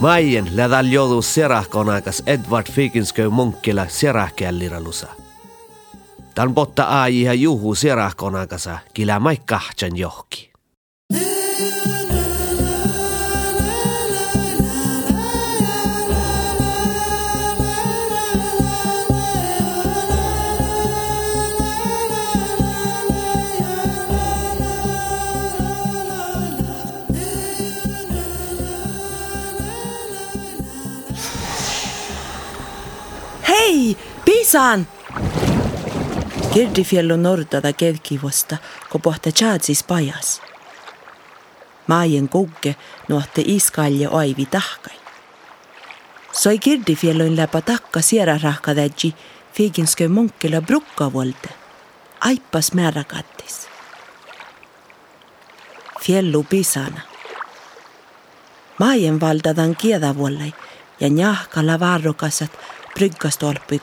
Maien lädal jodu serahkonakas Edward Fikinskö munkkila serahkälliralusa. Tan botta aajiha juhu serahkonakasa kila mai kahtsan johki. Hei, piisaan! Kirdifiellu nordada kevkivosta, kun pohta tjaatsis pajas. Maajen kugge nuotte iskalje aivi tahkai. Soi kirdifiellun läpä takka sierarahkadäji fiiginskö munkkila brukkavolte. Aippas määräkattis. Fiellu pisana. Maajen valdadan kiedavollai ja njahkalla varrokasat bryggastolpui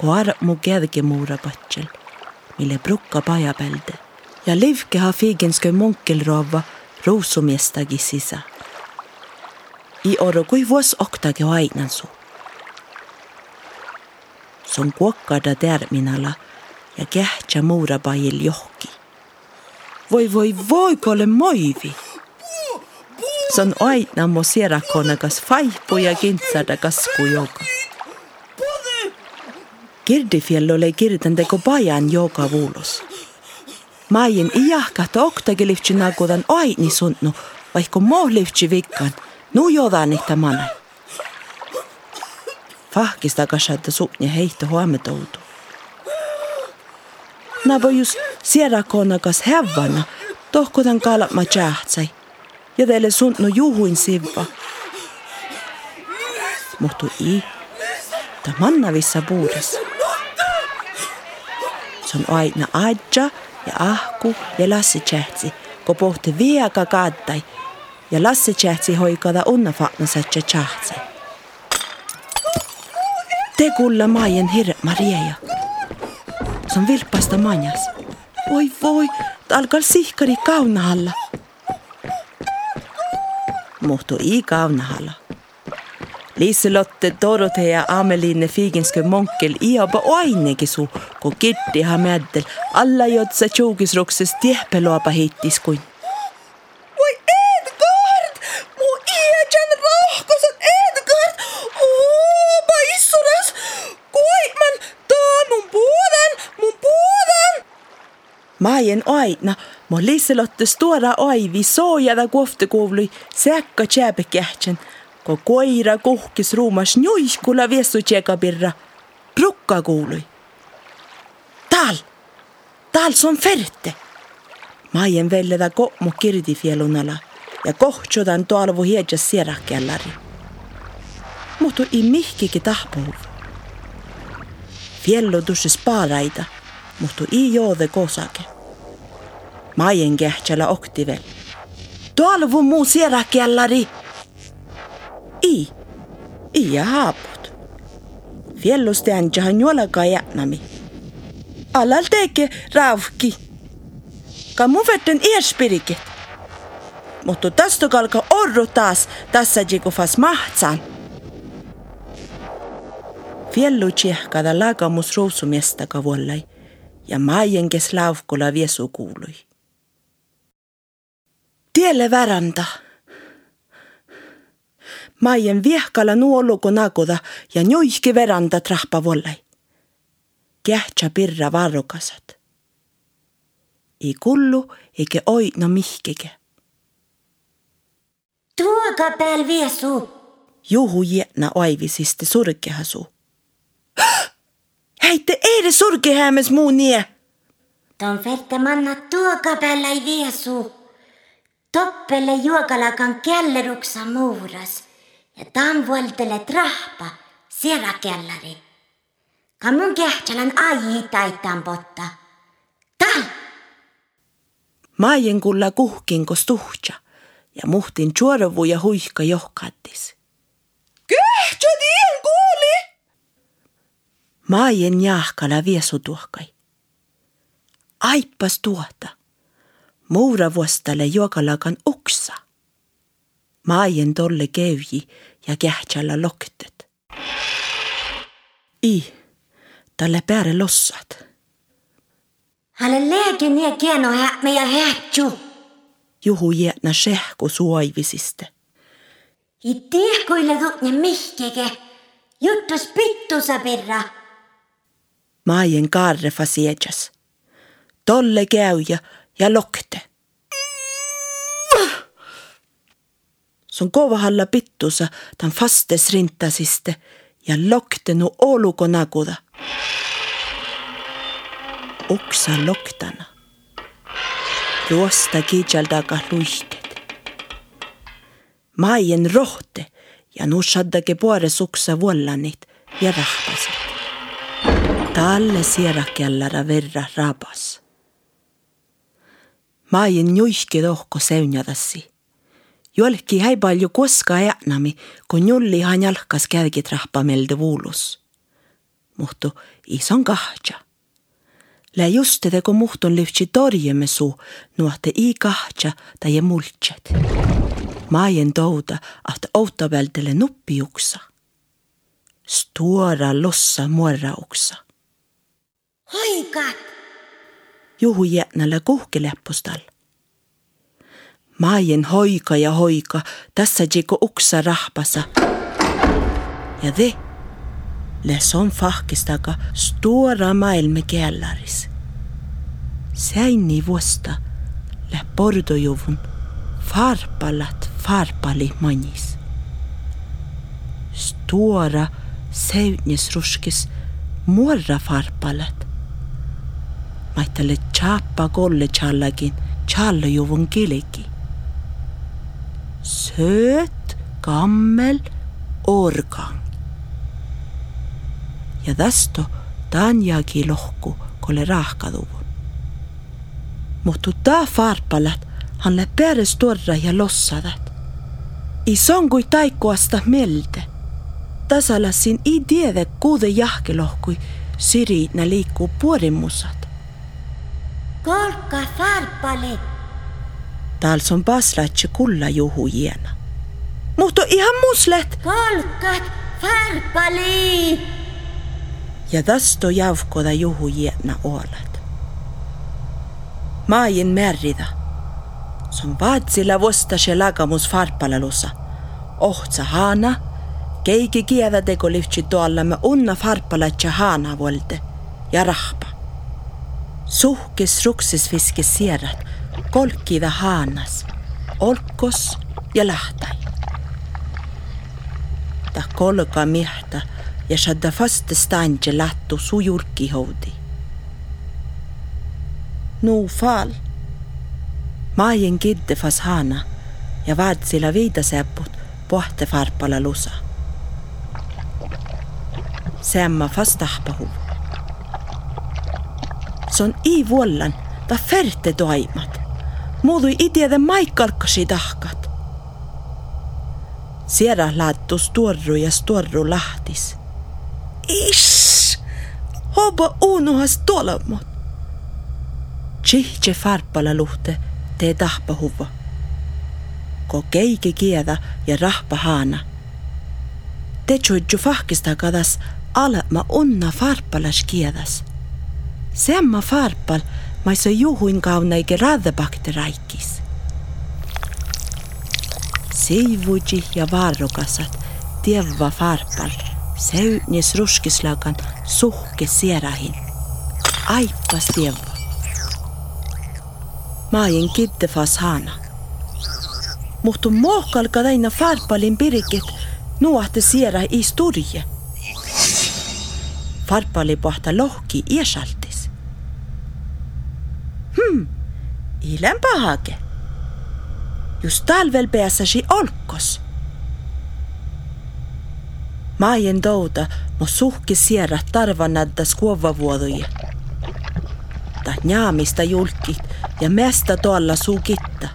kaska. Koar mu kädke muura patsel, mille brukka pajapälde ja livkeha fiigenskö munkelrova ruusumiestagi sisa. I oro kui vuos oktagi ainan su. Son kuokkada terminala ja kähtsä muura pajil johki. Voi voi voi kole moivi. Se on aina mu sierakonakas faipu ja kintsada kasku Kirdifjellolle kirtanteko pajan joka vuulos. Maien iahkahta oktagelivtsina kudan aini suntnu, vaikka mohlivtsi vikkan, nu jodan ihtä mana. Fahkista kasatta suunne heihtä huometoutu. Nabojus sierakonakas hävvana, tohkotan kalma tjähtsäi. ja teille suntnu juhuin sivva. Muhtu i, ta mannavissa puudessa. Se on aina adja ja ahku ja Lassi Tsähtsi, kun pohti viaka kaattai ja Lassi Tsähtsi hoikada unna fatnasat ja tsähtsi. Te kulla maien hirre Maria. Se on vilppasta manjas. Voi voi, alkaa sihkari kaunahalla. Muhtu i kaunahalla. Liselotte, Dorotea, Ameline, Figinskö, Monkel, Iaba ja ainakin su, kun kirtti hämäddel, alla jotsa tjoukisruksessa tiepeloapa hittiskuin. Voi Edgard! Mu iäjän rohkosen Edgard! Opa issuras! Koitman, tää mun puolen, mun puolen! Maien aina, Mä Liselotte stora aivi soojada kohtakuvlui säkka tjääpekähtsän – kun koira kuhkis ruumas njuihkula viessu tjekapirra. Brukka kuului. Tal! Tal on ferte! Maien velleda kokmu kirdifielunala ja kohtsudan tuolvu hiedjas sierakkällari. Mutta ei mihkiki tahpuuv. Fiellu tussis paaraita, mutta ei joode kosake. Maien kähtsälä oktivel. Tuolvu muu sierakkällari! I, i ja haaput. Fiellusti anjahan juolakaan jätnami. Alal teke raavki. Ka mun vetten eerspiriket. Mutta tästä kalka orru taas tässä jikufas mahtsan. Fiellu tsiehkada lagamus ruusumiestaga vuollai ja maien kes lauvkula viesu kuului. Tielle väranda. Maien viehkala nuoluku nakuda ja njuihki veranda trahpa vollai. Kähtsä pirra varrukasat. Ei kullu eikä oina mihkike. Tuoka pääl viesu. Juhu jätnä aivisiste surkehasu. Heitte edes surkehäämes muu nie. Ton fette manna tuoka päällä ei viesu. Toppele juokalakan kelleruksa muuras. Tämän vueltelet trahpa siellä kellari. Kamun kehtälän aji taittaan potta. Tal! Maajen kulla kuhkin kostuhtja ja muhtin chuorovu ja huihka johkattis. Kehtsä tien kuuli! Maajen jahkala viesu tuhkai. Aippas tuota. Muura vuostale juokalakan uksa. Ma aien tolle kevji ja kähtsalla loktet. I, talle pääre lossat. Hänen lääkin ja kieno häämme ja häätju. Juhu jätnä sehku suoivisiste. I tihkuille tutne mihkeke. Juttus pittusa perra. Ma aien kaarrefa siedjas. Tolle käyjä ja lokte. Sun kovahalla pittusa tan fastes rintasiste ja lokte nu oluko nakuda. Uksa loktana. Ruosta kiitjaldaga luihted. Maien rohte ja nu shaddake puore suksa vuollanit ja rahvasit. Talle sierakjallara verra rabas. Maien juihki tohko seunjadassi. Jolki häi palju koska äänami, kun julli hän jalkas kärgit rahpamelde vuulus. Muhtu ison kahtja. Lä just te kun muhtun lyhtsi torjemme suu, nuotte i kahtja tai multset. Maien touda, att outabältele nuppiuksa. Stora lossa muorauksa. Hoikat. Juhu jätnällä kuhkeleppustal. Maien hoika ja hoika, tässä jiko uksa rahpasa. Ja de, les on fahkistaga stora maailma kellaris. Säini vuosta, lä pordojuvun, farpalat farpali manis. Stora seutnisruskis muorra farpalat. Maittele chappa kolle challakin, challajuvun kileki. Söt, gammel, årgång. Ja tästä tanjaki lohku, kolle rahkaduvun. Mutta tää farpalat, han lä peres torra ja lossadat. I songui taikkoasta melde. Tasalasin i tiedä kuude jahkelohkui, siriitnä liikkuu puorimusat. Kolka farpali. Täällä on paslatsi kulla juhu jiena. Mutta ihan muslet! Kolkat farpali. Ja tästä javkoda juhu jiena oolat. Maajin märrida. Se on vaatsilla vostase lagamus farpalalussa. Ohtsa haana, keiki kiedä teko lyhtsi tuolla me unna farpalatsa haana volte ja rahpa. Suhkis ruksis viskis sierat, kolkkida haanas, olkos ja lahtai. Ta kolka mihta ja shadda faste stanje lattu sujurki houdi. Nu fal. Maien kidde fas haana ja vaatsila viidasepput pohte farpala lusa. Semma fas tahpahuv. Se on i vuollan ta ferte toimat. Muudui itiede maikalkasi tahkat. Sierra laattus tuorru ja stuorru lahtis. Ish! Hoba unuhas tolemot. Tsihje farpala luhte tee tahpahuva. Ko keike kiedä ja rahpa haana. Te tjuidju fahkista kadas alema unna farpalas kiedas. Semma farpal maissa juhuin kaunaike raadebakteriaikis. Siivuji ja varrokasat tievva farpal seutnis ruskislakan suhke sierahin. Aippas tievva. Maajen kittefas haana. Mutta mohkalka täinä farpalin pirikit nuohte siera i sturje. Farpali pohta lohki iesaltis. Hmm, ilen pahake. Just talvel pääsäsi olkos. Maajen touda mo suhki sierra tarvanaddas kuovavuoduja. Ta njaamista julkit ja mestä tuolla suukitta.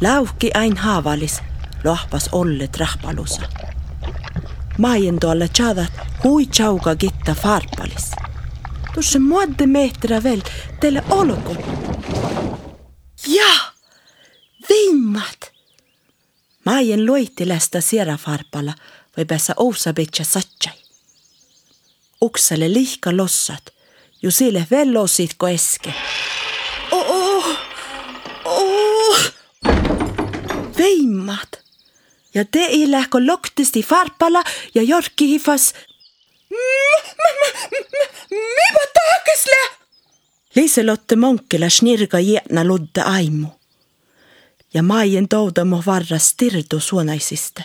Lauhki ain haavalis, lohpas ollet rahpalusa. Maajen tuolla tjadat hui tjauka gitta farpalis. Tuossa muodde metra veel teille olkoon. Jah, viimad. Mä en loiti lästä sierafarpalla või päässä ousabitsa satsai. Ukselle lihka lossat, ju sille veel lositko eske. Oh, oh, oh. Viimad ja te ei lähku loktisti farpala ja jorki hifas. Mipa tahkasle? Liselotte Monkela snirga jätna ludde aimu. Ja maien touda mu varras tirdu suonaisiste.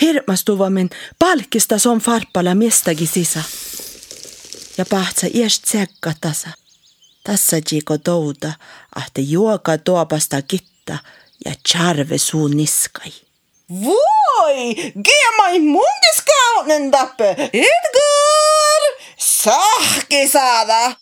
Hirmastuva min palkista son farpala miestagi sisa. Ja pahtsa iest sekka tasa. Tässä jiko touda, ahte juoka tuopasta kitta ja charve suu niskai. Voi, gemai mungis kaunen tappe. Edgar! ¡Sah, quesada!